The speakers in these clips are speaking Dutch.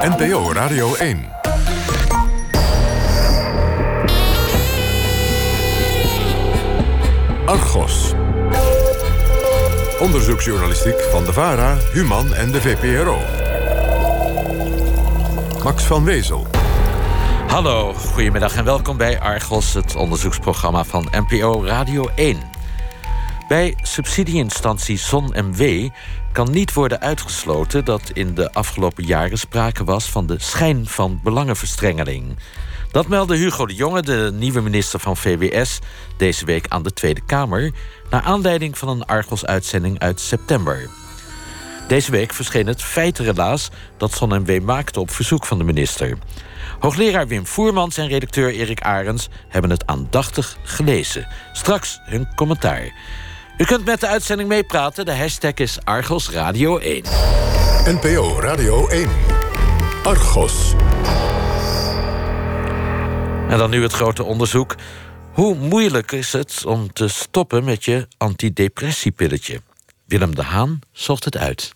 NPO Radio 1. Argos. Onderzoeksjournalistiek van de VARA, Human en de VPRO. Max van Wezel. Hallo, goedemiddag en welkom bij Argos, het onderzoeksprogramma van NPO Radio 1. Bij subsidieinstantie ZonMW kan niet worden uitgesloten dat in de afgelopen jaren sprake was van de schijn van belangenverstrengeling. Dat meldde Hugo de Jonge, de nieuwe minister van VWS, deze week aan de Tweede Kamer, naar aanleiding van een Argos-uitzending uit september. Deze week verscheen het feitenrelaas dat ZonMW maakte op verzoek van de minister. Hoogleraar Wim Voermans en redacteur Erik Arends hebben het aandachtig gelezen. Straks hun commentaar. U kunt met de uitzending meepraten. De hashtag is Argos Radio 1. NPO Radio 1. Argos. En dan nu het grote onderzoek. Hoe moeilijk is het om te stoppen met je antidepressiepilletje? Willem de Haan zocht het uit.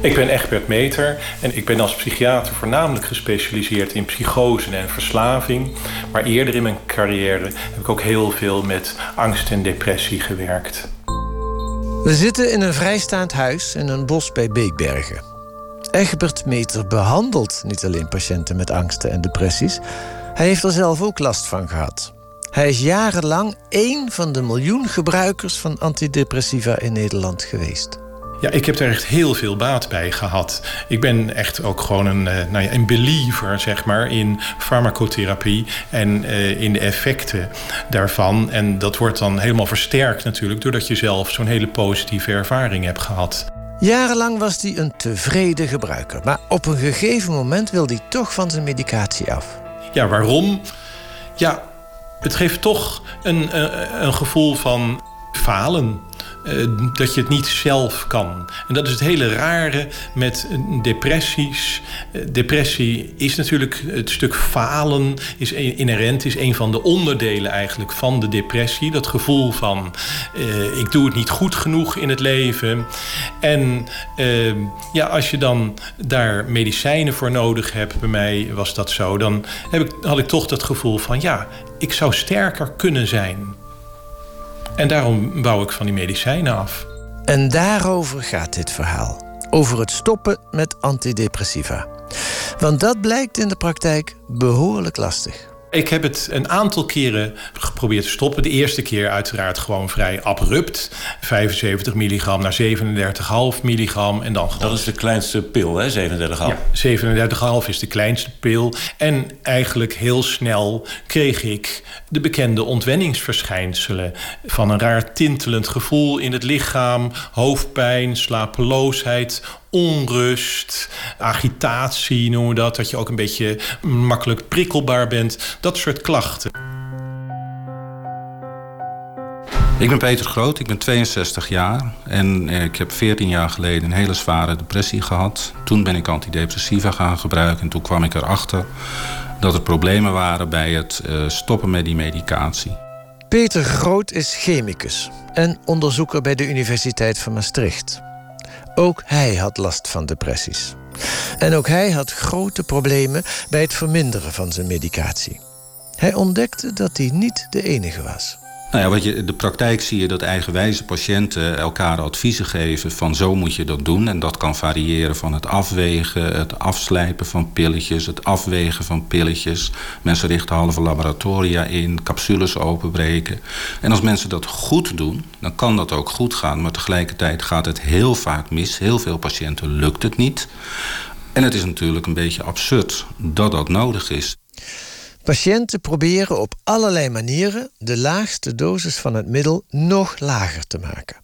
Ik ben Egbert Meter en ik ben als psychiater voornamelijk gespecialiseerd in psychose en verslaving. Maar eerder in mijn carrière heb ik ook heel veel met angst en depressie gewerkt. We zitten in een vrijstaand huis in een bos bij Beekbergen. Egbert Meter behandelt niet alleen patiënten met angsten en depressies, hij heeft er zelf ook last van gehad. Hij is jarenlang één van de miljoen gebruikers van antidepressiva in Nederland geweest. Ja, ik heb er echt heel veel baat bij gehad. Ik ben echt ook gewoon een, eh, nou ja, een believer, zeg maar, in farmacotherapie en uh, in de effecten daarvan. En dat wordt dan helemaal versterkt natuurlijk, doordat je zelf zo'n hele positieve ervaring hebt gehad. Jarenlang was hij een tevreden gebruiker, maar op een gegeven moment wil hij toch van zijn medicatie af. Ja, waarom? Ja, het geeft toch een, een, een gevoel van falen. Eh, dat je het niet zelf kan. En dat is het hele rare met depressies. Eh, depressie is natuurlijk het stuk falen, is inherent, is een van de onderdelen eigenlijk van de depressie. Dat gevoel van ik doe het niet goed genoeg in het leven. En ja, als je dan daar medicijnen voor nodig hebt, bij mij was dat zo, dan heb ik, had ik toch dat gevoel van ja, ik zou sterker kunnen zijn. En daarom bouw ik van die medicijnen af. En daarover gaat dit verhaal. Over het stoppen met antidepressiva. Want dat blijkt in de praktijk behoorlijk lastig. Ik heb het een aantal keren geprobeerd te stoppen. De eerste keer uiteraard gewoon vrij abrupt. 75 milligram naar 37,5 milligram. En dan Dat is de kleinste pil, hè? 37,5? Ja, 37,5 is de kleinste pil. En eigenlijk heel snel kreeg ik de bekende ontwenningsverschijnselen. Van een raar tintelend gevoel in het lichaam. Hoofdpijn, slapeloosheid, onrust, agitatie noemen we dat. Dat je ook een beetje makkelijk prikkelbaar bent. Dat soort klachten. Ik ben Peter Groot, ik ben 62 jaar en ik heb 14 jaar geleden een hele zware depressie gehad. Toen ben ik antidepressiva gaan gebruiken en toen kwam ik erachter dat er problemen waren bij het eh, stoppen met die medicatie. Peter Groot is chemicus en onderzoeker bij de Universiteit van Maastricht. Ook hij had last van depressies. En ook hij had grote problemen bij het verminderen van zijn medicatie. Hij ontdekte dat hij niet de enige was. Nou ja, wat je, in de praktijk zie je dat eigenwijze patiënten elkaar adviezen geven van zo moet je dat doen. En dat kan variëren van het afwegen, het afslijpen van pilletjes, het afwegen van pilletjes. Mensen richten halve laboratoria in, capsules openbreken. En als mensen dat goed doen, dan kan dat ook goed gaan. Maar tegelijkertijd gaat het heel vaak mis. Heel veel patiënten lukt het niet. En het is natuurlijk een beetje absurd dat dat nodig is. Patiënten proberen op allerlei manieren de laagste dosis van het middel nog lager te maken.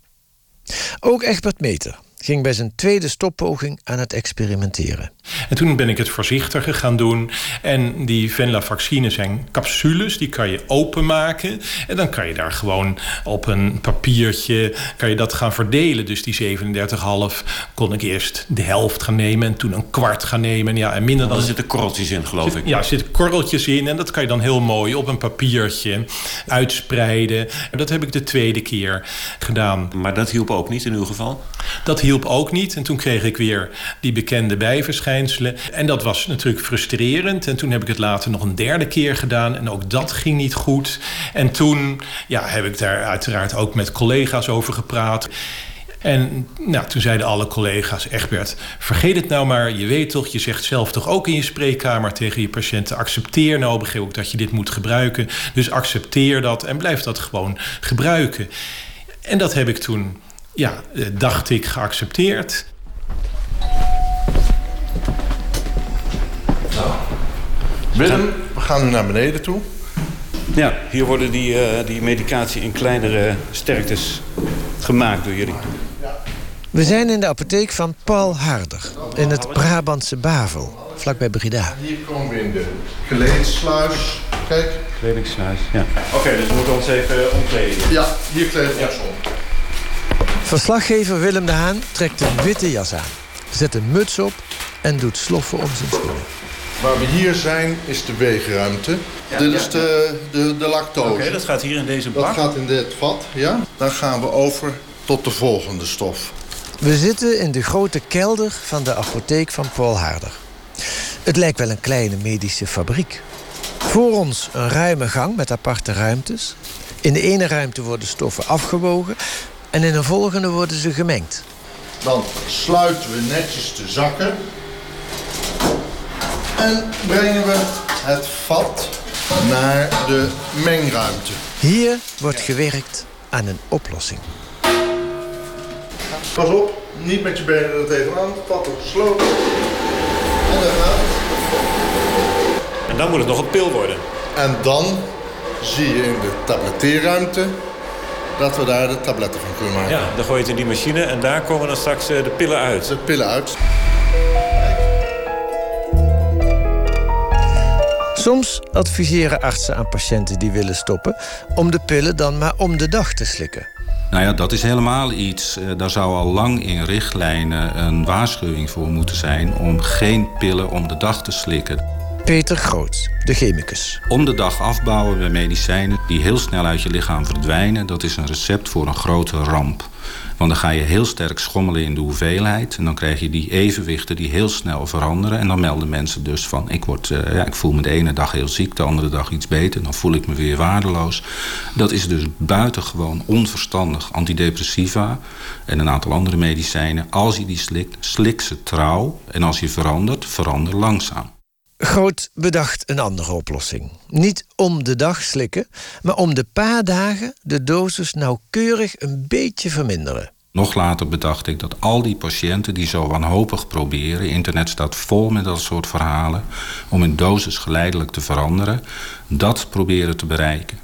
Ook Egbert Meter ging bij zijn tweede stoppoging aan het experimenteren. En toen ben ik het voorzichtiger gaan doen. En die venlafaxine zijn capsules, die kan je openmaken. En dan kan je daar gewoon op een papiertje kan je dat gaan verdelen. Dus die 37,5 kon ik eerst de helft gaan nemen en toen een kwart gaan nemen. Ja, en minder dan... Er zitten korreltjes in, geloof ik. Ja, er zitten korreltjes in en dat kan je dan heel mooi op een papiertje uitspreiden. En dat heb ik de tweede keer gedaan. Maar dat hielp ook niet in uw geval? Dat hielp hielp ook niet. En toen kreeg ik weer die bekende bijverschijnselen. En dat was natuurlijk frustrerend. En toen heb ik het later nog een derde keer gedaan. En ook dat ging niet goed. En toen ja, heb ik daar uiteraard ook met collega's over gepraat. En nou, toen zeiden alle collega's, Egbert, vergeet het nou maar. Je weet toch, je zegt zelf toch ook in je spreekkamer tegen je patiënten... accepteer nou, begreep ook dat je dit moet gebruiken. Dus accepteer dat en blijf dat gewoon gebruiken. En dat heb ik toen, ja, eh, dacht ik, geaccepteerd. Willem, we gaan nu naar beneden toe. Ja, hier worden die, uh, die medicatie in kleinere sterktes gemaakt door jullie. We zijn in de apotheek van Paul Harder, in het Brabantse Bavel, vlakbij Breda. Hier komen we in de kledingssluis. Kijk. Kledingssluis, ja. Oké, dus we moeten ons even omkleden. Ja, hier kleden we ons om. Verslaggever Willem de Haan trekt een witte jas aan, zet een muts op en doet sloffen om zijn schoenen. Waar we hier zijn is de weegruimte. Dit is de, de, de lactose. Oké, dat gaat hier in deze Dat bak. gaat in dit vat, ja. Dan gaan we over tot de volgende stof. We zitten in de grote kelder van de apotheek van Paul Harder. Het lijkt wel een kleine medische fabriek. Voor ons een ruime gang met aparte ruimtes. In de ene ruimte worden stoffen afgewogen en in een volgende worden ze gemengd. Dan sluiten we netjes de zakken. En brengen we het vat naar de mengruimte. Hier wordt gewerkt aan een oplossing. Pas op, niet met je benen er tegenaan. Vat wordt gesloten. En dan gaat het. En dan moet het nog een pil worden. En dan zie je in de tabletteerruimte dat we daar de tabletten van kunnen maken. Ja, dan gooi je het in die machine en daar komen dan straks eh, de pillen uit. De pillen uit. Soms adviseren artsen aan patiënten die willen stoppen om de pillen dan maar om de dag te slikken. Nou ja, dat is helemaal iets. eh, Daar zou al lang in richtlijnen een waarschuwing voor moeten zijn om geen pillen om de dag te slikken. Peter Groots, de chemicus. Om de dag afbouwen bij medicijnen die heel snel uit je lichaam verdwijnen, dat is een recept voor een grote ramp. Want dan ga je heel sterk schommelen in de hoeveelheid. En dan krijg je die evenwichten die heel snel veranderen. En dan melden mensen dus van: ik, word, eh, ja, ik voel me de ene dag heel ziek, de andere dag iets beter. Dan voel ik me weer waardeloos. Dat is dus buitengewoon onverstandig. Antidepressiva en een aantal andere medicijnen. Als je die slikt, slik ze trouw. En als je verandert, verander langzaam. Groot bedacht een andere oplossing. Niet om de dag slikken, maar om de paar dagen de dosis nauwkeurig een beetje verminderen. Nog later bedacht ik dat al die patiënten die zo wanhopig proberen... internet staat vol met dat soort verhalen... om hun dosis geleidelijk te veranderen... dat proberen te bereiken.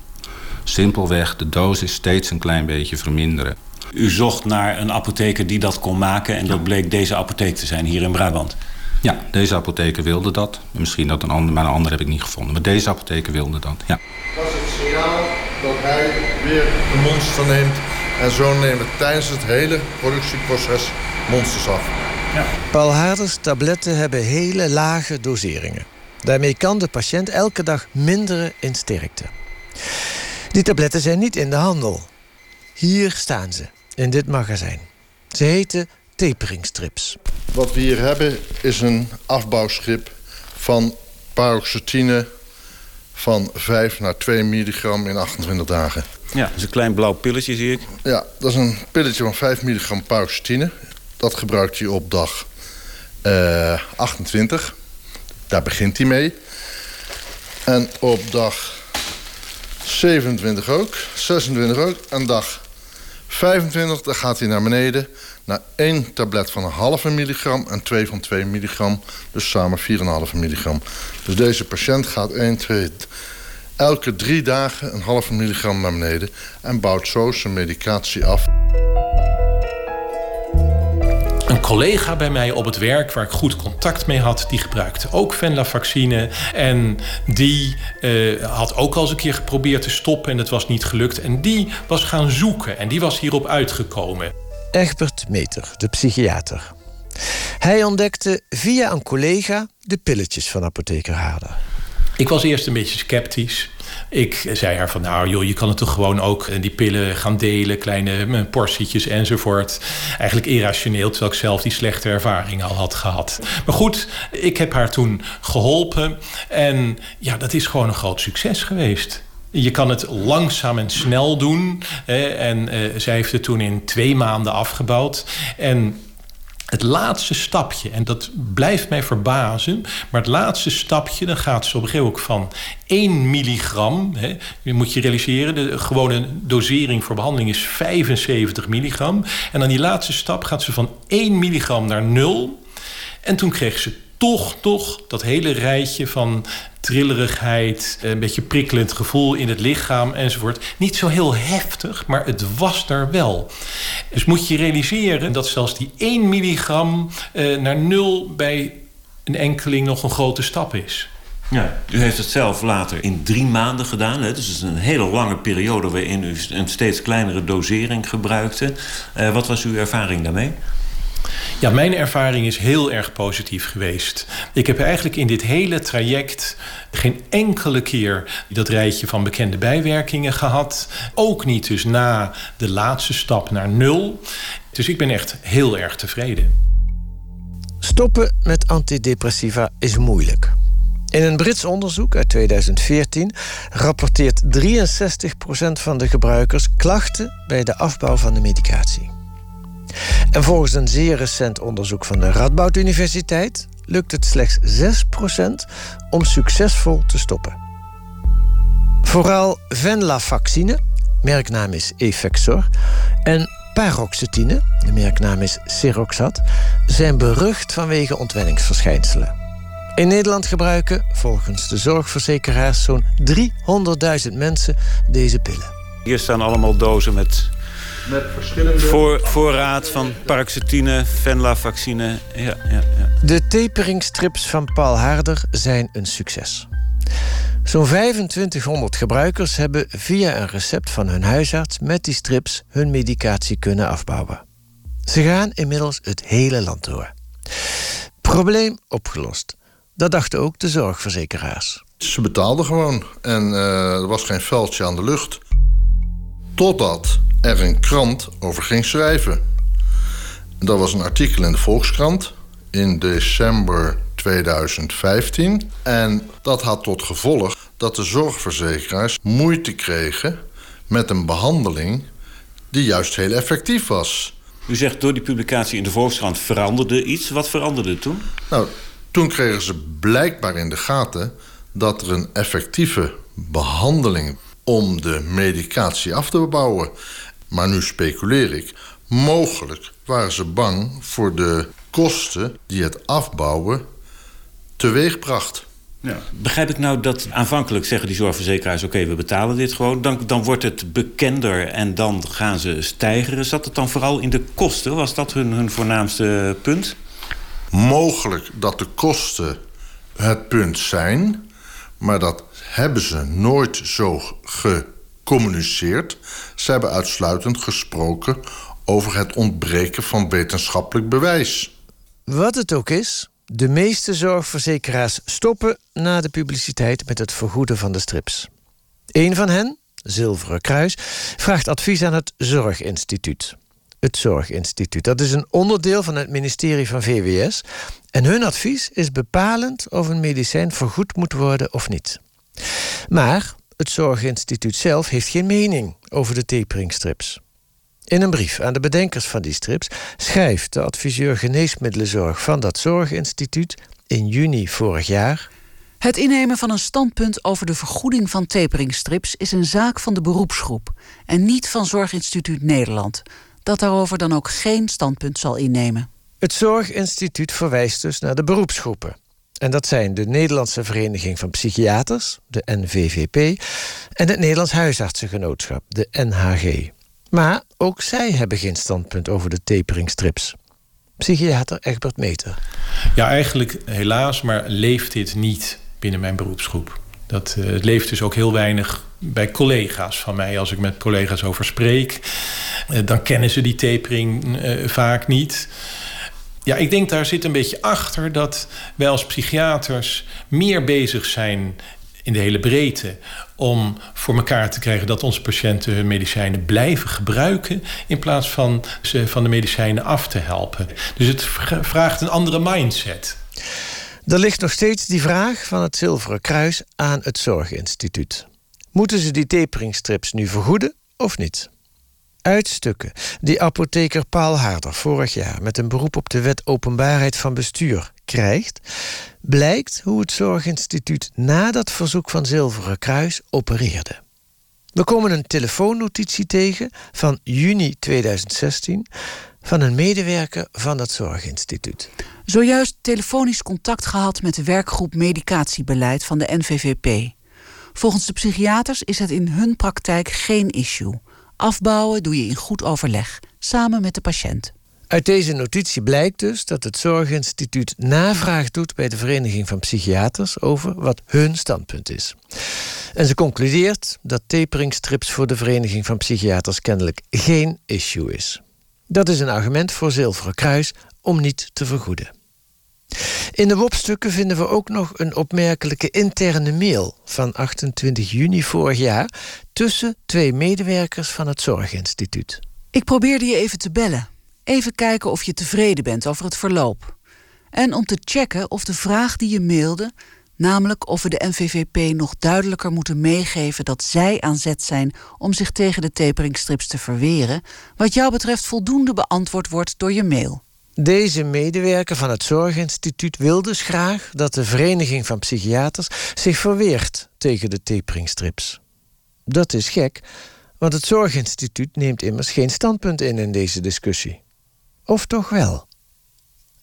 Simpelweg de dosis steeds een klein beetje verminderen. U zocht naar een apotheker die dat kon maken en dat bleek deze apotheek te zijn hier in Brabant. Ja, deze apotheker wilde dat. Misschien dat een ander, maar een ander heb ik niet gevonden. Maar deze apotheker wilde dat, ja. Dat is het signaal dat hij weer de monster neemt. En zo nemen tijdens het hele productieproces monsters af. Paul Harders tabletten hebben hele lage doseringen. Daarmee kan de patiënt elke dag minderen in sterkte. Die tabletten zijn niet in de handel. Hier staan ze, in dit magazijn. Ze heten taperingstrips. Wat we hier hebben is een afbouwschip van paroxetine van 5 naar 2 milligram in 28 dagen. Ja, dat is een klein blauw pilletje zie ik. Ja, dat is een pilletje van 5 milligram paroxetine. Dat gebruikt hij op dag eh, 28. Daar begint hij mee. En op dag 27 ook, 26 ook. En dag 25, dan gaat hij naar beneden naar één tablet van een halve milligram en twee van 2 milligram. Dus samen 4,5 milligram. Dus deze patiënt gaat 1, 2, elke drie dagen een halve milligram naar beneden en bouwt zo zijn medicatie af. Een collega bij mij op het werk, waar ik goed contact mee had, die gebruikte ook Venlafaxine. En die eh, had ook al eens een keer geprobeerd te stoppen en het was niet gelukt. En die was gaan zoeken en die was hierop uitgekomen. Egbert Meter, de psychiater. Hij ontdekte via een collega de pilletjes van apotheker Harder. Ik was eerst een beetje sceptisch. Ik zei haar van, nou joh, je kan het toch gewoon ook eh, die pillen gaan delen, kleine eh, portietjes enzovoort. Eigenlijk irrationeel, terwijl ik zelf die slechte ervaring al had gehad. Maar goed, ik heb haar toen geholpen en ja, dat is gewoon een groot succes geweest. Je kan het langzaam en snel doen. En uh, zij heeft het toen in twee maanden afgebouwd. En het laatste stapje, en dat blijft mij verbazen... maar het laatste stapje, dan gaat ze op een gegeven moment van 1 milligram... Hè, je moet je realiseren, de gewone dosering voor behandeling is 75 milligram... en dan die laatste stap gaat ze van 1 milligram naar 0... en toen kreeg ze toch, toch dat hele rijtje van trillerigheid, een beetje prikkelend gevoel in het lichaam enzovoort. Niet zo heel heftig, maar het was er wel. Dus moet je realiseren dat zelfs die 1 milligram eh, naar nul bij een enkeling nog een grote stap is. Ja, u heeft het zelf later in drie maanden gedaan. Hè? Dus het is een hele lange periode waarin u een steeds kleinere dosering gebruikte. Uh, wat was uw ervaring daarmee? Ja, mijn ervaring is heel erg positief geweest. Ik heb eigenlijk in dit hele traject geen enkele keer dat rijtje van bekende bijwerkingen gehad. Ook niet dus na de laatste stap naar nul. Dus ik ben echt heel erg tevreden. Stoppen met antidepressiva is moeilijk. In een Brits onderzoek uit 2014 rapporteert 63% van de gebruikers klachten bij de afbouw van de medicatie. En volgens een zeer recent onderzoek van de Radboud Universiteit lukt het slechts 6% om succesvol te stoppen. Vooral venlafaxine, merknaam is Effexor, en paroxetine, de merknaam is Seroxat, zijn berucht vanwege ontwenningsverschijnselen. In Nederland gebruiken, volgens de zorgverzekeraars, zo'n 300.000 mensen deze pillen. Hier staan allemaal dozen met met verschillende... Voor, voorraad van paroxetine, venlafaxine. Ja, ja, ja. De taperingstrips van Paul Harder zijn een succes. Zo'n 2500 gebruikers hebben via een recept van hun huisarts met die strips hun medicatie kunnen afbouwen. Ze gaan inmiddels het hele land door. Probleem opgelost. Dat dachten ook de zorgverzekeraars. Ze betaalden gewoon en uh, er was geen veldje aan de lucht. Totdat er een krant over ging schrijven. Dat was een artikel in de Volkskrant in december 2015. En dat had tot gevolg dat de zorgverzekeraars moeite kregen met een behandeling die juist heel effectief was. U zegt door die publicatie in de Volkskrant veranderde iets. Wat veranderde toen? Nou, toen kregen ze blijkbaar in de gaten dat er een effectieve behandeling om de medicatie af te bouwen maar nu speculeer ik, mogelijk waren ze bang voor de kosten die het afbouwen teweegbracht. Ja. Begrijp ik nou dat aanvankelijk zeggen die zorgverzekeraars... oké, we betalen dit gewoon, dan, dan wordt het bekender en dan gaan ze stijgen. Zat het dan vooral in de kosten? Was dat hun, hun voornaamste punt? Mogelijk dat de kosten het punt zijn... maar dat hebben ze nooit zo ge gecommuniceerd. Ze hebben uitsluitend gesproken over het ontbreken van wetenschappelijk bewijs. Wat het ook is, de meeste zorgverzekeraars stoppen na de publiciteit met het vergoeden van de strips. Een van hen, Zilveren Kruis, vraagt advies aan het Zorginstituut. Het Zorginstituut, dat is een onderdeel van het ministerie van VWS. En hun advies is bepalend of een medicijn vergoed moet worden of niet. Maar het Zorginstituut zelf heeft geen mening over de taperingstrips. In een brief aan de bedenkers van die strips schrijft de adviseur geneesmiddelenzorg van dat Zorginstituut in juni vorig jaar. Het innemen van een standpunt over de vergoeding van taperingstrips is een zaak van de beroepsgroep en niet van Zorginstituut Nederland, dat daarover dan ook geen standpunt zal innemen. Het Zorginstituut verwijst dus naar de beroepsgroepen. En dat zijn de Nederlandse Vereniging van Psychiaters, de NVVP, en het Nederlands Huisartsengenootschap, de NHG. Maar ook zij hebben geen standpunt over de taperingstrips. Psychiater Egbert Meter. Ja, eigenlijk helaas, maar leeft dit niet binnen mijn beroepsgroep. Dat uh, leeft dus ook heel weinig bij collega's van mij. Als ik met collega's over spreek, uh, dan kennen ze die tapering uh, vaak niet. Ja, ik denk daar zit een beetje achter dat wij als psychiaters meer bezig zijn in de hele breedte om voor elkaar te krijgen dat onze patiënten hun medicijnen blijven gebruiken in plaats van ze van de medicijnen af te helpen. Dus het vraagt een andere mindset. Er ligt nog steeds die vraag van het Zilveren Kruis aan het Zorginstituut. Moeten ze die taperingstrips nu vergoeden of niet? Uitstukken die apotheker Paul Haarder vorig jaar met een beroep op de wet openbaarheid van bestuur krijgt, blijkt hoe het Zorginstituut na dat verzoek van Zilveren Kruis opereerde. We komen een telefoonnotitie tegen van juni 2016 van een medewerker van het Zorginstituut. Zojuist telefonisch contact gehad met de werkgroep Medicatiebeleid van de NVVP. Volgens de psychiaters is het in hun praktijk geen issue. Afbouwen doe je in goed overleg, samen met de patiënt. Uit deze notitie blijkt dus dat het Zorginstituut navraag doet bij de Vereniging van Psychiaters over wat hun standpunt is. En ze concludeert dat taperingstrips voor de Vereniging van Psychiaters kennelijk geen issue is. Dat is een argument voor Zilveren Kruis om niet te vergoeden. In de WOP-stukken vinden we ook nog een opmerkelijke interne mail van 28 juni vorig jaar tussen twee medewerkers van het Zorginstituut. Ik probeerde je even te bellen. Even kijken of je tevreden bent over het verloop. En om te checken of de vraag die je mailde, namelijk of we de NVVP nog duidelijker moeten meegeven dat zij aan zet zijn om zich tegen de taperingstrips te verweren, wat jou betreft voldoende beantwoord wordt door je mail. Deze medewerker van het Zorginstituut wil dus graag dat de Vereniging van Psychiaters zich verweert tegen de taperingstrips. Dat is gek, want het Zorginstituut neemt immers geen standpunt in in deze discussie. Of toch wel?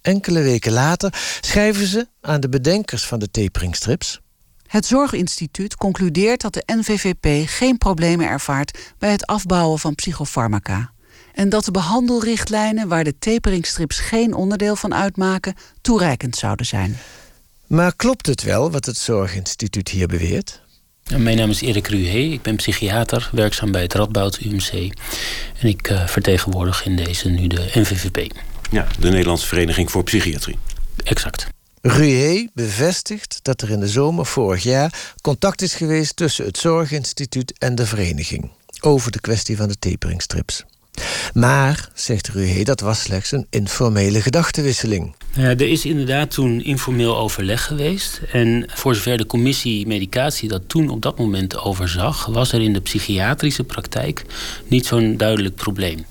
Enkele weken later schrijven ze aan de bedenkers van de taperingstrips. Het Zorginstituut concludeert dat de NVVP geen problemen ervaart bij het afbouwen van psychofarmaca en dat de behandelrichtlijnen waar de taperingstrips geen onderdeel van uitmaken toereikend zouden zijn. Maar klopt het wel wat het Zorginstituut hier beweert? Mijn naam is Erik Ruhe, ik ben psychiater, werkzaam bij het Radboud UMC. En ik uh, vertegenwoordig in deze nu de NVVP. Ja, de Nederlandse Vereniging voor Psychiatrie. Exact. Ruhe bevestigt dat er in de zomer vorig jaar contact is geweest tussen het Zorginstituut en de vereniging over de kwestie van de taperingstrips. Maar, zegt Ruhe, dat was slechts een informele gedachtenwisseling. Ja, er is inderdaad toen informeel overleg geweest. En voor zover de commissie medicatie dat toen op dat moment overzag, was er in de psychiatrische praktijk niet zo'n duidelijk probleem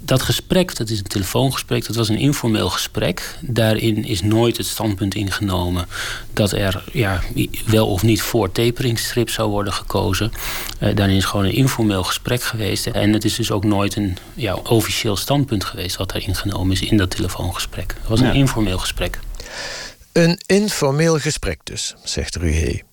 dat gesprek, dat is een telefoongesprek, dat was een informeel gesprek. Daarin is nooit het standpunt ingenomen dat er ja, wel of niet voor taperingstrip zou worden gekozen. Uh, daarin is gewoon een informeel gesprek geweest. En het is dus ook nooit een ja, officieel standpunt geweest wat daar ingenomen is in dat telefoongesprek. Het was een informeel gesprek. Een informeel gesprek dus, zegt Ruhe.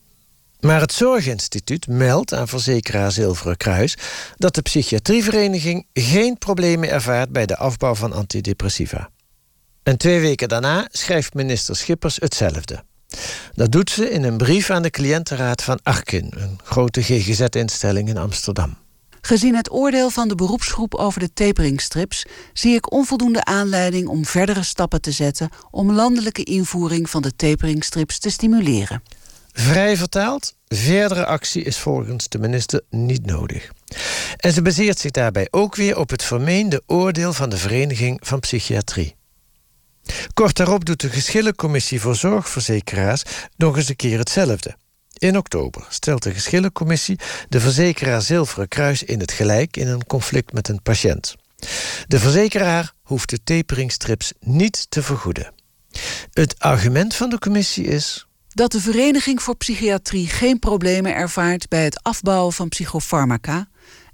Maar het Zorginstituut meldt aan verzekeraar Zilveren Kruis dat de psychiatrievereniging geen problemen ervaart bij de afbouw van antidepressiva. En twee weken daarna schrijft minister Schippers hetzelfde. Dat doet ze in een brief aan de cliëntenraad van Arkin, een grote GGZ-instelling in Amsterdam. Gezien het oordeel van de beroepsgroep over de taperingstrips zie ik onvoldoende aanleiding om verdere stappen te zetten om landelijke invoering van de taperingstrips te stimuleren. Vrij vertaald, verdere actie is volgens de minister niet nodig. En ze baseert zich daarbij ook weer op het vermeende oordeel van de Vereniging van Psychiatrie. Kort daarop doet de geschillencommissie voor zorgverzekeraars nog eens een keer hetzelfde. In oktober stelt de geschillencommissie de verzekeraar Zilveren Kruis in het gelijk in een conflict met een patiënt. De verzekeraar hoeft de taperingstrips niet te vergoeden. Het argument van de commissie is dat de Vereniging voor Psychiatrie geen problemen ervaart bij het afbouwen van psychofarmaca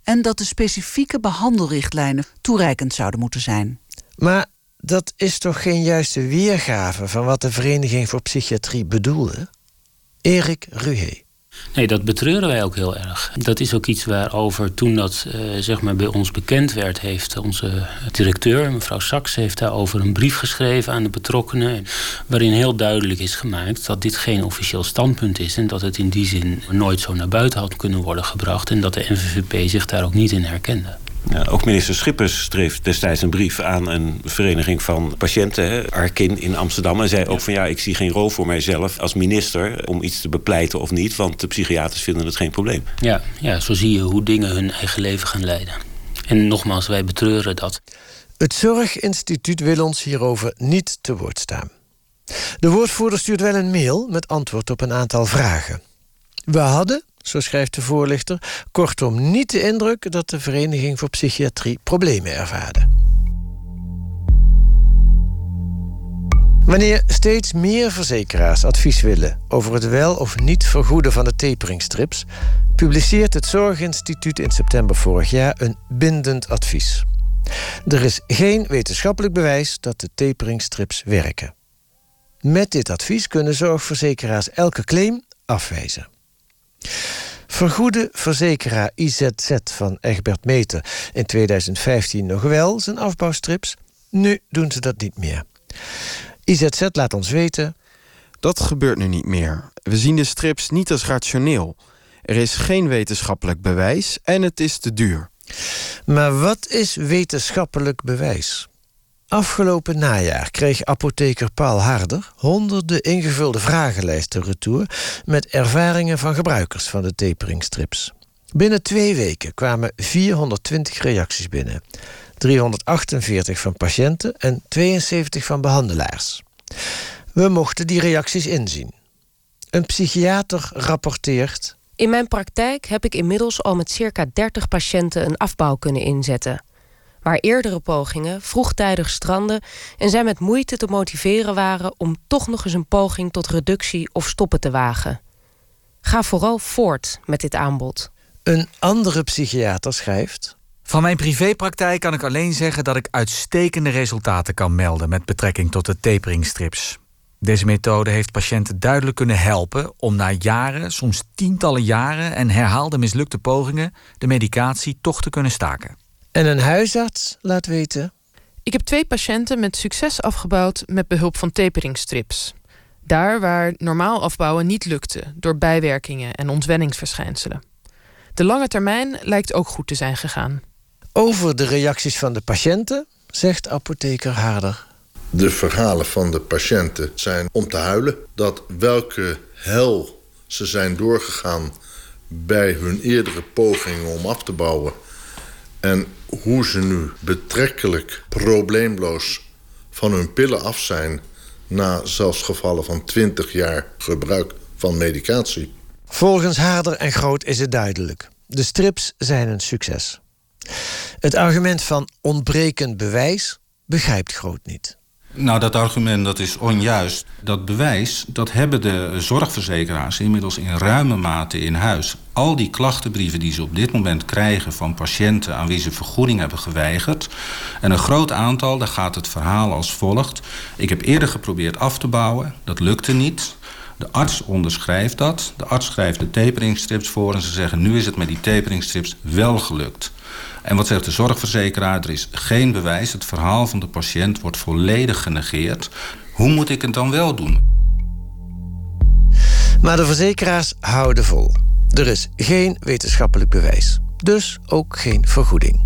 en dat de specifieke behandelrichtlijnen toereikend zouden moeten zijn. Maar dat is toch geen juiste weergave van wat de Vereniging voor Psychiatrie bedoelde? Erik Ruhe. Nee, dat betreuren wij ook heel erg. Dat is ook iets waarover toen dat uh, zeg maar bij ons bekend werd, heeft onze directeur, mevrouw Saks, heeft daarover een brief geschreven aan de betrokkenen. Waarin heel duidelijk is gemaakt dat dit geen officieel standpunt is. En dat het in die zin nooit zo naar buiten had kunnen worden gebracht. En dat de NVVP zich daar ook niet in herkende. Ja, ook minister Schippers schreef destijds een brief aan een vereniging van patiënten, hè, Arkin in Amsterdam. En zei ook van ja, ik zie geen rol voor mijzelf als minister om iets te bepleiten of niet, want de psychiaters vinden het geen probleem. Ja, ja, zo zie je hoe dingen hun eigen leven gaan leiden. En nogmaals, wij betreuren dat. Het Zorginstituut wil ons hierover niet te woord staan. De woordvoerder stuurt wel een mail met antwoord op een aantal vragen. We hadden, zo schrijft de voorlichter, kortom niet de indruk dat de Vereniging voor Psychiatrie problemen ervaarde. Wanneer steeds meer verzekeraars advies willen over het wel of niet vergoeden van de taperingstrips, publiceert het Zorginstituut in september vorig jaar een bindend advies. Er is geen wetenschappelijk bewijs dat de taperingstrips werken. Met dit advies kunnen zorgverzekeraars elke claim afwijzen. Vergoede verzekeraar IZZ van Egbert Meter in 2015 nog wel zijn afbouwstrips. Nu doen ze dat niet meer. IZZ laat ons weten. Dat gebeurt nu niet meer. We zien de strips niet als rationeel. Er is geen wetenschappelijk bewijs en het is te duur. Maar wat is wetenschappelijk bewijs? Afgelopen najaar kreeg apotheker Paul Harder honderden ingevulde vragenlijsten retour met ervaringen van gebruikers van de taperingstrips. Binnen twee weken kwamen 420 reacties binnen. 348 van patiënten en 72 van behandelaars. We mochten die reacties inzien. Een psychiater rapporteert. In mijn praktijk heb ik inmiddels al met circa 30 patiënten een afbouw kunnen inzetten. Waar eerdere pogingen vroegtijdig stranden en zij met moeite te motiveren waren om toch nog eens een poging tot reductie of stoppen te wagen. Ga vooral voort met dit aanbod. Een andere psychiater schrijft. Van mijn privépraktijk kan ik alleen zeggen dat ik uitstekende resultaten kan melden met betrekking tot de taperingstrips. Deze methode heeft patiënten duidelijk kunnen helpen om na jaren, soms tientallen jaren en herhaalde mislukte pogingen de medicatie toch te kunnen staken. En een huisarts laat weten. Ik heb twee patiënten met succes afgebouwd met behulp van taperingstrips. Daar waar normaal afbouwen niet lukte door bijwerkingen en ontwenningsverschijnselen. De lange termijn lijkt ook goed te zijn gegaan. Over de reacties van de patiënten zegt apotheker Harder. De verhalen van de patiënten zijn om te huilen. Dat welke hel ze zijn doorgegaan bij hun eerdere pogingen om af te bouwen. En hoe ze nu betrekkelijk probleemloos van hun pillen af zijn... na zelfs gevallen van 20 jaar gebruik van medicatie. Volgens Harder en Groot is het duidelijk. De strips zijn een succes. Het argument van ontbrekend bewijs begrijpt Groot niet. Nou, dat argument dat is onjuist. Dat bewijs, dat hebben de zorgverzekeraars inmiddels in ruime mate in huis. Al die klachtenbrieven die ze op dit moment krijgen van patiënten aan wie ze vergoeding hebben geweigerd. En een groot aantal, daar gaat het verhaal als volgt. Ik heb eerder geprobeerd af te bouwen, dat lukte niet. De arts onderschrijft dat. De arts schrijft de taperingstrips voor en ze zeggen nu is het met die taperingstrips wel gelukt. En wat zegt de zorgverzekeraar? Er is geen bewijs. Het verhaal van de patiënt wordt volledig genegeerd. Hoe moet ik het dan wel doen? Maar de verzekeraars houden vol. Er is geen wetenschappelijk bewijs. Dus ook geen vergoeding.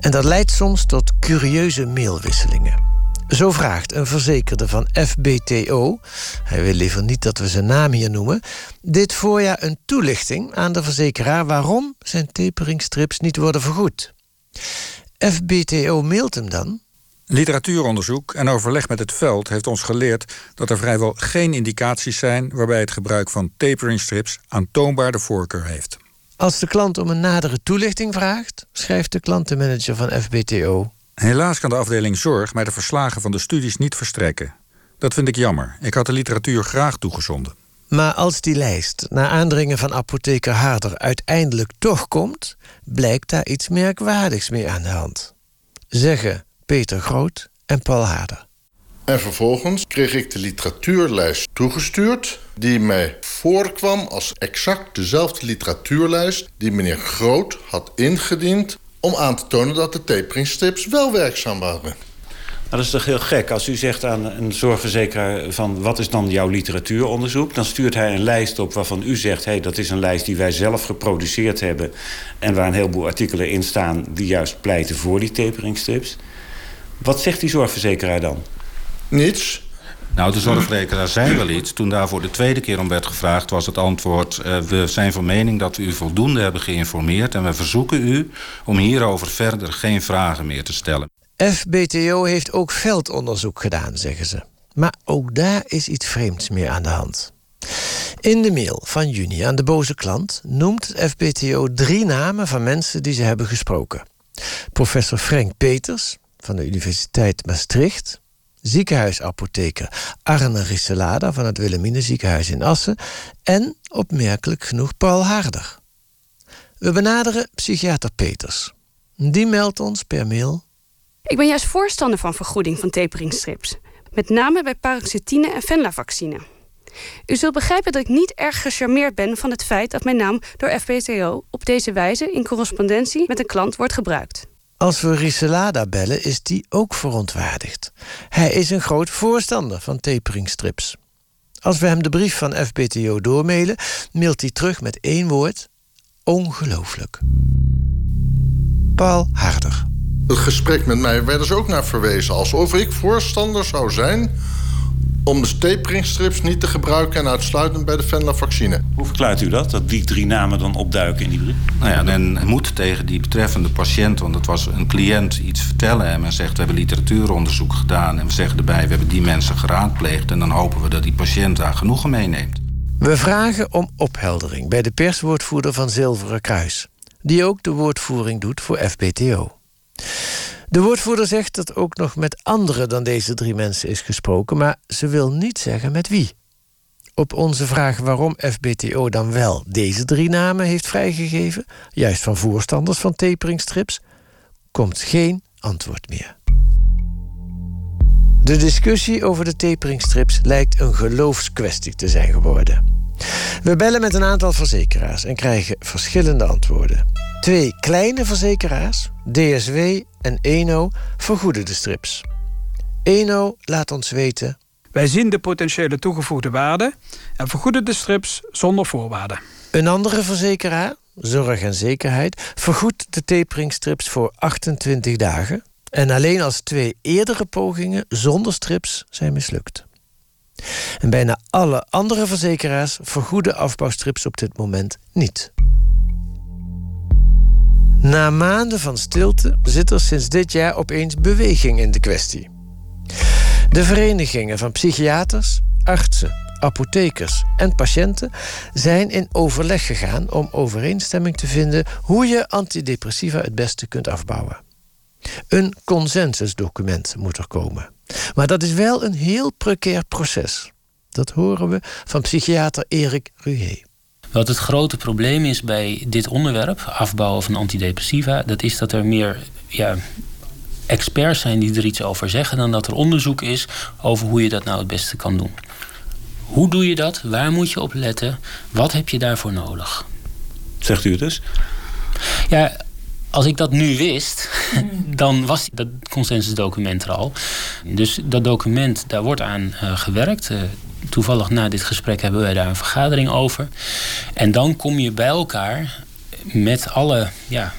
En dat leidt soms tot curieuze mailwisselingen. Zo vraagt een verzekerde van FBTO, hij wil liever niet dat we zijn naam hier noemen, dit voorjaar een toelichting aan de verzekeraar waarom zijn taperingstrips niet worden vergoed. FBTO mailt hem dan. Literatuuronderzoek en overleg met het veld heeft ons geleerd dat er vrijwel geen indicaties zijn waarbij het gebruik van taperingstrips aantoonbaar de voorkeur heeft. Als de klant om een nadere toelichting vraagt, schrijft de klantenmanager van FBTO. Helaas kan de afdeling zorg mij de verslagen van de studies niet verstrekken. Dat vind ik jammer. Ik had de literatuur graag toegezonden. Maar als die lijst, na aandringen van apotheker Harder, uiteindelijk toch komt, blijkt daar iets merkwaardigs mee aan de hand. Zeggen Peter Groot en Paul Harder. En vervolgens kreeg ik de literatuurlijst toegestuurd, die mij voorkwam als exact dezelfde literatuurlijst die meneer Groot had ingediend om aan te tonen dat de taperingstrips wel werkzaam waren. dat is toch heel gek. Als u zegt aan een zorgverzekeraar van wat is dan jouw literatuuronderzoek... dan stuurt hij een lijst op waarvan u zegt... hey, dat is een lijst die wij zelf geproduceerd hebben... en waar een heleboel artikelen in staan die juist pleiten voor die taperingstrips. Wat zegt die zorgverzekeraar dan? Niets. Nou, de zorgverzekeraar zei wel iets. Toen daarvoor de tweede keer om werd gevraagd, was het antwoord... Uh, we zijn van mening dat we u voldoende hebben geïnformeerd... en we verzoeken u om hierover verder geen vragen meer te stellen. FBTO heeft ook veldonderzoek gedaan, zeggen ze. Maar ook daar is iets vreemds meer aan de hand. In de mail van juni aan de boze klant noemt het FBTO drie namen van mensen die ze hebben gesproken. Professor Frank Peters van de Universiteit Maastricht, ziekenhuisapotheker Arne Risselada van het Wilhelmine ziekenhuis in Assen en, opmerkelijk genoeg, Paul Harder. We benaderen psychiater Peters. Die meldt ons per mail ik ben juist voorstander van vergoeding van taperingstrips. Met name bij paroxetine en venlafaxine. U zult begrijpen dat ik niet erg gecharmeerd ben van het feit dat mijn naam door FBTO op deze wijze in correspondentie met een klant wordt gebruikt. Als we Riselada bellen, is die ook verontwaardigd. Hij is een groot voorstander van taperingstrips. Als we hem de brief van FBTO doormailen, mailt hij terug met één woord: ongelooflijk. Paul Harder het gesprek met mij werden ze ook naar verwezen. Alsof ik voorstander zou zijn om de taperingstrips niet te gebruiken... en uitsluitend bij de venlafaxine. Hoe verklaart u dat, dat die drie namen dan opduiken in die brief? Nou ja, men moet tegen die betreffende patiënt... want het was een cliënt iets vertellen en men zegt... we hebben literatuuronderzoek gedaan en we zeggen erbij... we hebben die mensen geraadpleegd... en dan hopen we dat die patiënt daar genoegen meeneemt. We vragen om opheldering bij de perswoordvoerder van Zilveren Kruis... die ook de woordvoering doet voor FBTO. De woordvoerder zegt dat ook nog met andere dan deze drie mensen is gesproken, maar ze wil niet zeggen met wie. Op onze vraag waarom FBTO dan wel deze drie namen heeft vrijgegeven, juist van voorstanders van taperingstrips, komt geen antwoord meer. De discussie over de taperingstrips lijkt een geloofskwestie te zijn geworden. We bellen met een aantal verzekeraars en krijgen verschillende antwoorden. Twee kleine verzekeraars, DSW en Eno, vergoeden de strips. Eno laat ons weten. Wij zien de potentiële toegevoegde waarde en vergoeden de strips zonder voorwaarden. Een andere verzekeraar, Zorg en Zekerheid, vergoedt de taperingstrips voor 28 dagen. En alleen als twee eerdere pogingen zonder strips zijn mislukt. En bijna alle andere verzekeraars vergoeden afbouwstrips op dit moment niet. Na maanden van stilte zit er sinds dit jaar opeens beweging in de kwestie. De verenigingen van psychiaters, artsen, apothekers en patiënten zijn in overleg gegaan om overeenstemming te vinden hoe je antidepressiva het beste kunt afbouwen. Een consensusdocument moet er komen. Maar dat is wel een heel precair proces. Dat horen we van psychiater Erik Ruhe. Wat het grote probleem is bij dit onderwerp, afbouwen van antidepressiva, dat is dat er meer ja, experts zijn die er iets over zeggen dan dat er onderzoek is over hoe je dat nou het beste kan doen. Hoe doe je dat? Waar moet je op letten? Wat heb je daarvoor nodig? Zegt u het dus? Ja, als ik dat nu wist, dan was dat consensusdocument er al. Dus dat document, daar wordt aan uh, gewerkt. Uh, toevallig na dit gesprek hebben wij daar een vergadering over. En dan kom je bij elkaar met alle ja,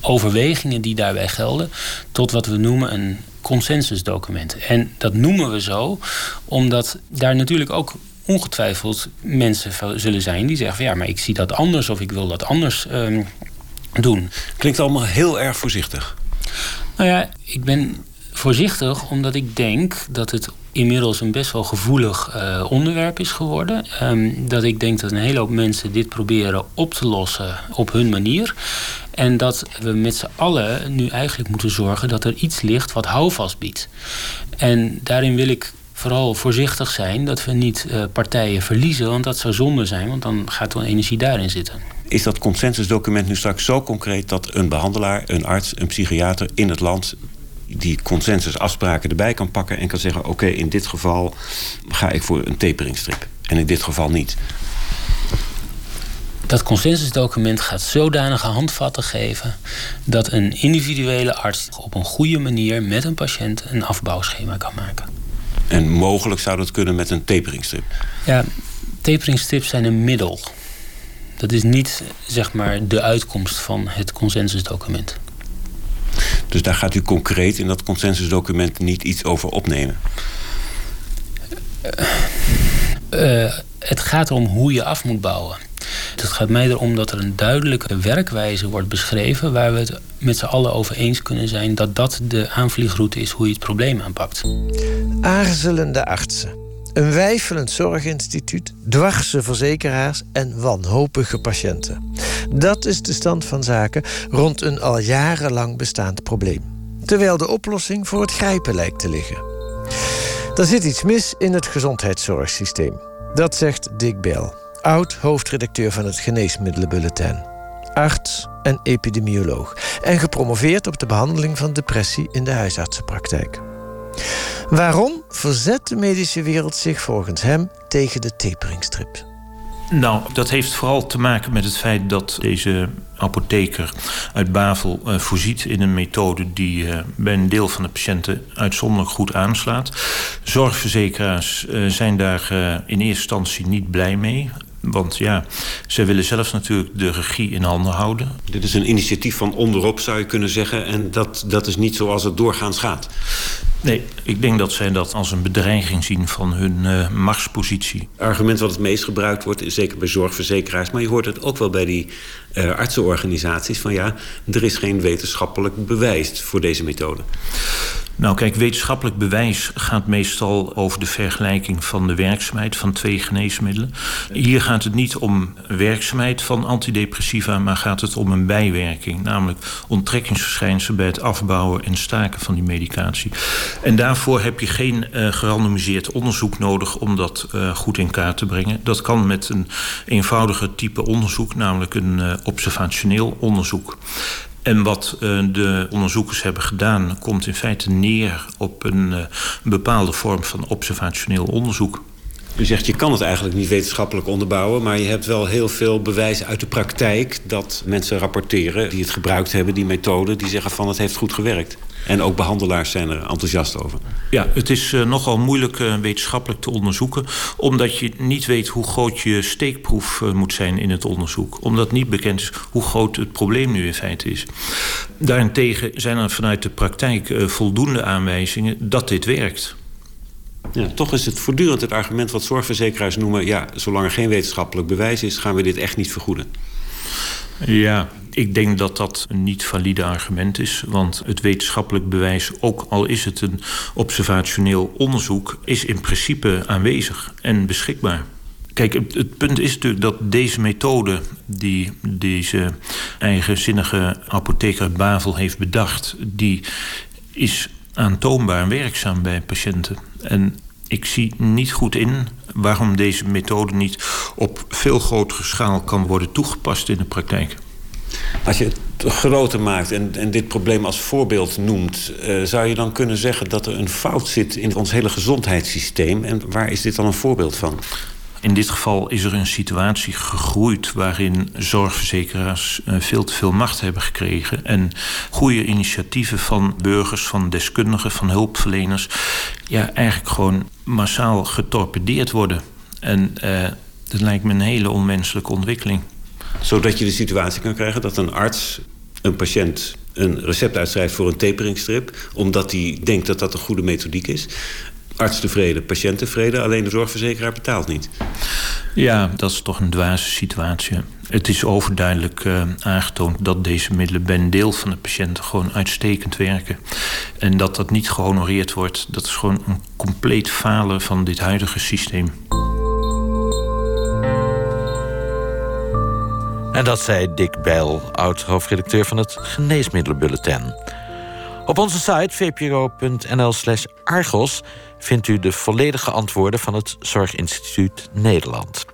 overwegingen die daarbij gelden, tot wat we noemen een consensusdocument. En dat noemen we zo omdat daar natuurlijk ook ongetwijfeld mensen zullen zijn die zeggen: van, ja, maar ik zie dat anders of ik wil dat anders um, doen. Klinkt allemaal heel erg voorzichtig. Nou ja, ik ben voorzichtig omdat ik denk dat het inmiddels een best wel gevoelig uh, onderwerp is geworden. Um, dat ik denk dat een hele hoop mensen dit proberen op te lossen op hun manier. En dat we met z'n allen nu eigenlijk moeten zorgen dat er iets ligt wat houvast biedt. En daarin wil ik vooral voorzichtig zijn dat we niet uh, partijen verliezen, want dat zou zonde zijn, want dan gaat er energie daarin zitten. Is dat consensusdocument nu straks zo concreet dat een behandelaar, een arts, een psychiater in het land die consensusafspraken erbij kan pakken en kan zeggen: oké, in dit geval ga ik voor een taperingstrip en in dit geval niet. Dat consensusdocument gaat zodanige handvatten geven dat een individuele arts op een goede manier met een patiënt een afbouwschema kan maken. En mogelijk zou dat kunnen met een taperingstrip? Ja, taperingstrips zijn een middel. Dat is niet zeg maar de uitkomst van het consensusdocument. Dus daar gaat u concreet in dat consensusdocument niet iets over opnemen? Uh, het gaat erom hoe je af moet bouwen. Het gaat mij erom dat er een duidelijke werkwijze wordt beschreven... waar we het met z'n allen over eens kunnen zijn... dat dat de aanvliegroute is hoe je het probleem aanpakt. Aarzelende artsen. Een wijfelend zorginstituut, dwarse verzekeraars en wanhopige patiënten. Dat is de stand van zaken rond een al jarenlang bestaand probleem. Terwijl de oplossing voor het grijpen lijkt te liggen. Er zit iets mis in het gezondheidszorgsysteem. Dat zegt Dick Bell, oud-hoofdredacteur van het Geneesmiddelenbulletin. Arts en epidemioloog. En gepromoveerd op de behandeling van depressie in de huisartsenpraktijk. Waarom verzet de medische wereld zich volgens hem tegen de taperingstrip? Nou, dat heeft vooral te maken met het feit dat deze apotheker uit Bavel uh, voorziet in een methode die uh, bij een deel van de patiënten uitzonderlijk goed aanslaat. Zorgverzekeraars uh, zijn daar in eerste instantie niet blij mee. Want ja, zij willen zelf natuurlijk de regie in handen houden. Dit is een initiatief van onderop, zou je kunnen zeggen. En dat, dat is niet zoals het doorgaans gaat. Nee, ik denk dat zij dat als een bedreiging zien van hun uh, machtspositie. Het argument wat het meest gebruikt wordt, is zeker bij zorgverzekeraars... maar je hoort het ook wel bij die uh, artsenorganisaties... van ja, er is geen wetenschappelijk bewijs voor deze methode. Nou kijk, wetenschappelijk bewijs gaat meestal over de vergelijking van de werkzaamheid van twee geneesmiddelen. Hier gaat het niet om werkzaamheid van antidepressiva, maar gaat het om een bijwerking, namelijk onttrekkingsverschijnselen bij het afbouwen en staken van die medicatie. En daarvoor heb je geen uh, gerandomiseerd onderzoek nodig om dat uh, goed in kaart te brengen. Dat kan met een eenvoudiger type onderzoek, namelijk een uh, observationeel onderzoek. En wat de onderzoekers hebben gedaan, komt in feite neer op een, een bepaalde vorm van observationeel onderzoek. U zegt je kan het eigenlijk niet wetenschappelijk onderbouwen, maar je hebt wel heel veel bewijs uit de praktijk dat mensen rapporteren die het gebruikt hebben, die methode, die zeggen van het heeft goed gewerkt. En ook behandelaars zijn er enthousiast over. Ja, het is uh, nogal moeilijk uh, wetenschappelijk te onderzoeken, omdat je niet weet hoe groot je steekproef uh, moet zijn in het onderzoek. Omdat niet bekend is hoe groot het probleem nu in feite is. Daarentegen zijn er vanuit de praktijk voldoende aanwijzingen dat dit werkt. Ja, toch is het voortdurend het argument wat zorgverzekeraars noemen... ja, zolang er geen wetenschappelijk bewijs is, gaan we dit echt niet vergoeden. Ja, ik denk dat dat een niet valide argument is. Want het wetenschappelijk bewijs, ook al is het een observationeel onderzoek... is in principe aanwezig en beschikbaar. Kijk, het, punt is natuurlijk dat deze methode... die deze eigenzinnige apotheker Bavel heeft bedacht... die is aantoonbaar werkzaam bij patiënten. En ik zie niet goed in waarom deze methode niet op veel grotere schaal kan worden toegepast in de praktijk. Als je het groter maakt en, en dit probleem als voorbeeld noemt, uh, zou je dan kunnen zeggen dat er een fout zit in ons hele gezondheidssysteem? En waar is dit dan een voorbeeld van? In dit geval is er een situatie gegroeid waarin zorgverzekeraars uh, veel te veel macht hebben gekregen. En goede initiatieven van burgers, van deskundigen, van hulpverleners, ja, eigenlijk gewoon massaal getorpedeerd worden. En uh, dat lijkt me een hele onwenselijke ontwikkeling. Zodat je de situatie kan krijgen dat een arts een patiënt een recept uitschrijft voor een taperingstrip, omdat hij denkt dat dat een goede methodiek is arts tevreden, patiënt tevreden, alleen de zorgverzekeraar betaalt niet. Ja, dat is toch een dwaze situatie. Het is overduidelijk uh, aangetoond dat deze middelen bij een deel van de patiënten gewoon uitstekend werken. En dat dat niet gehonoreerd wordt, dat is gewoon een compleet falen van dit huidige systeem. En dat zei Dick Bijl, oud-hoofdredacteur van het Geneesmiddelenbulletin. Op onze site vpro.nl/slash argos vindt u de volledige antwoorden van het Zorginstituut Nederland.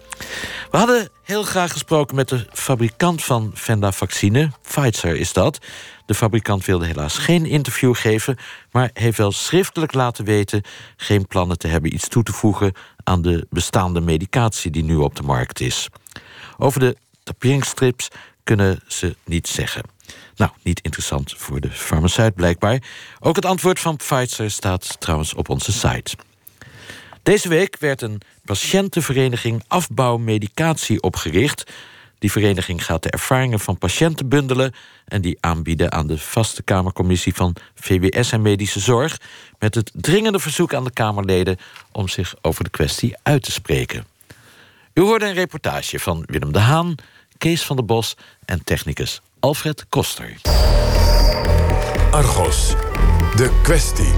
We hadden heel graag gesproken met de fabrikant van Venda-vaccine. Pfizer is dat. De fabrikant wilde helaas geen interview geven, maar heeft wel schriftelijk laten weten geen plannen te hebben iets toe te voegen aan de bestaande medicatie die nu op de markt is. Over de taperingsstrips kunnen ze niet zeggen. Nou, niet interessant voor de farmaceut blijkbaar. Ook het antwoord van Pfizer staat trouwens op onze site. Deze week werd een patiëntenvereniging Afbouw Medicatie opgericht. Die vereniging gaat de ervaringen van patiënten bundelen en die aanbieden aan de vaste Kamercommissie van VWS en Medische Zorg. Met het dringende verzoek aan de Kamerleden om zich over de kwestie uit te spreken. U hoorde een reportage van Willem de Haan, Kees van der Bos en technicus Alfred Koster. Argos, de kwestie.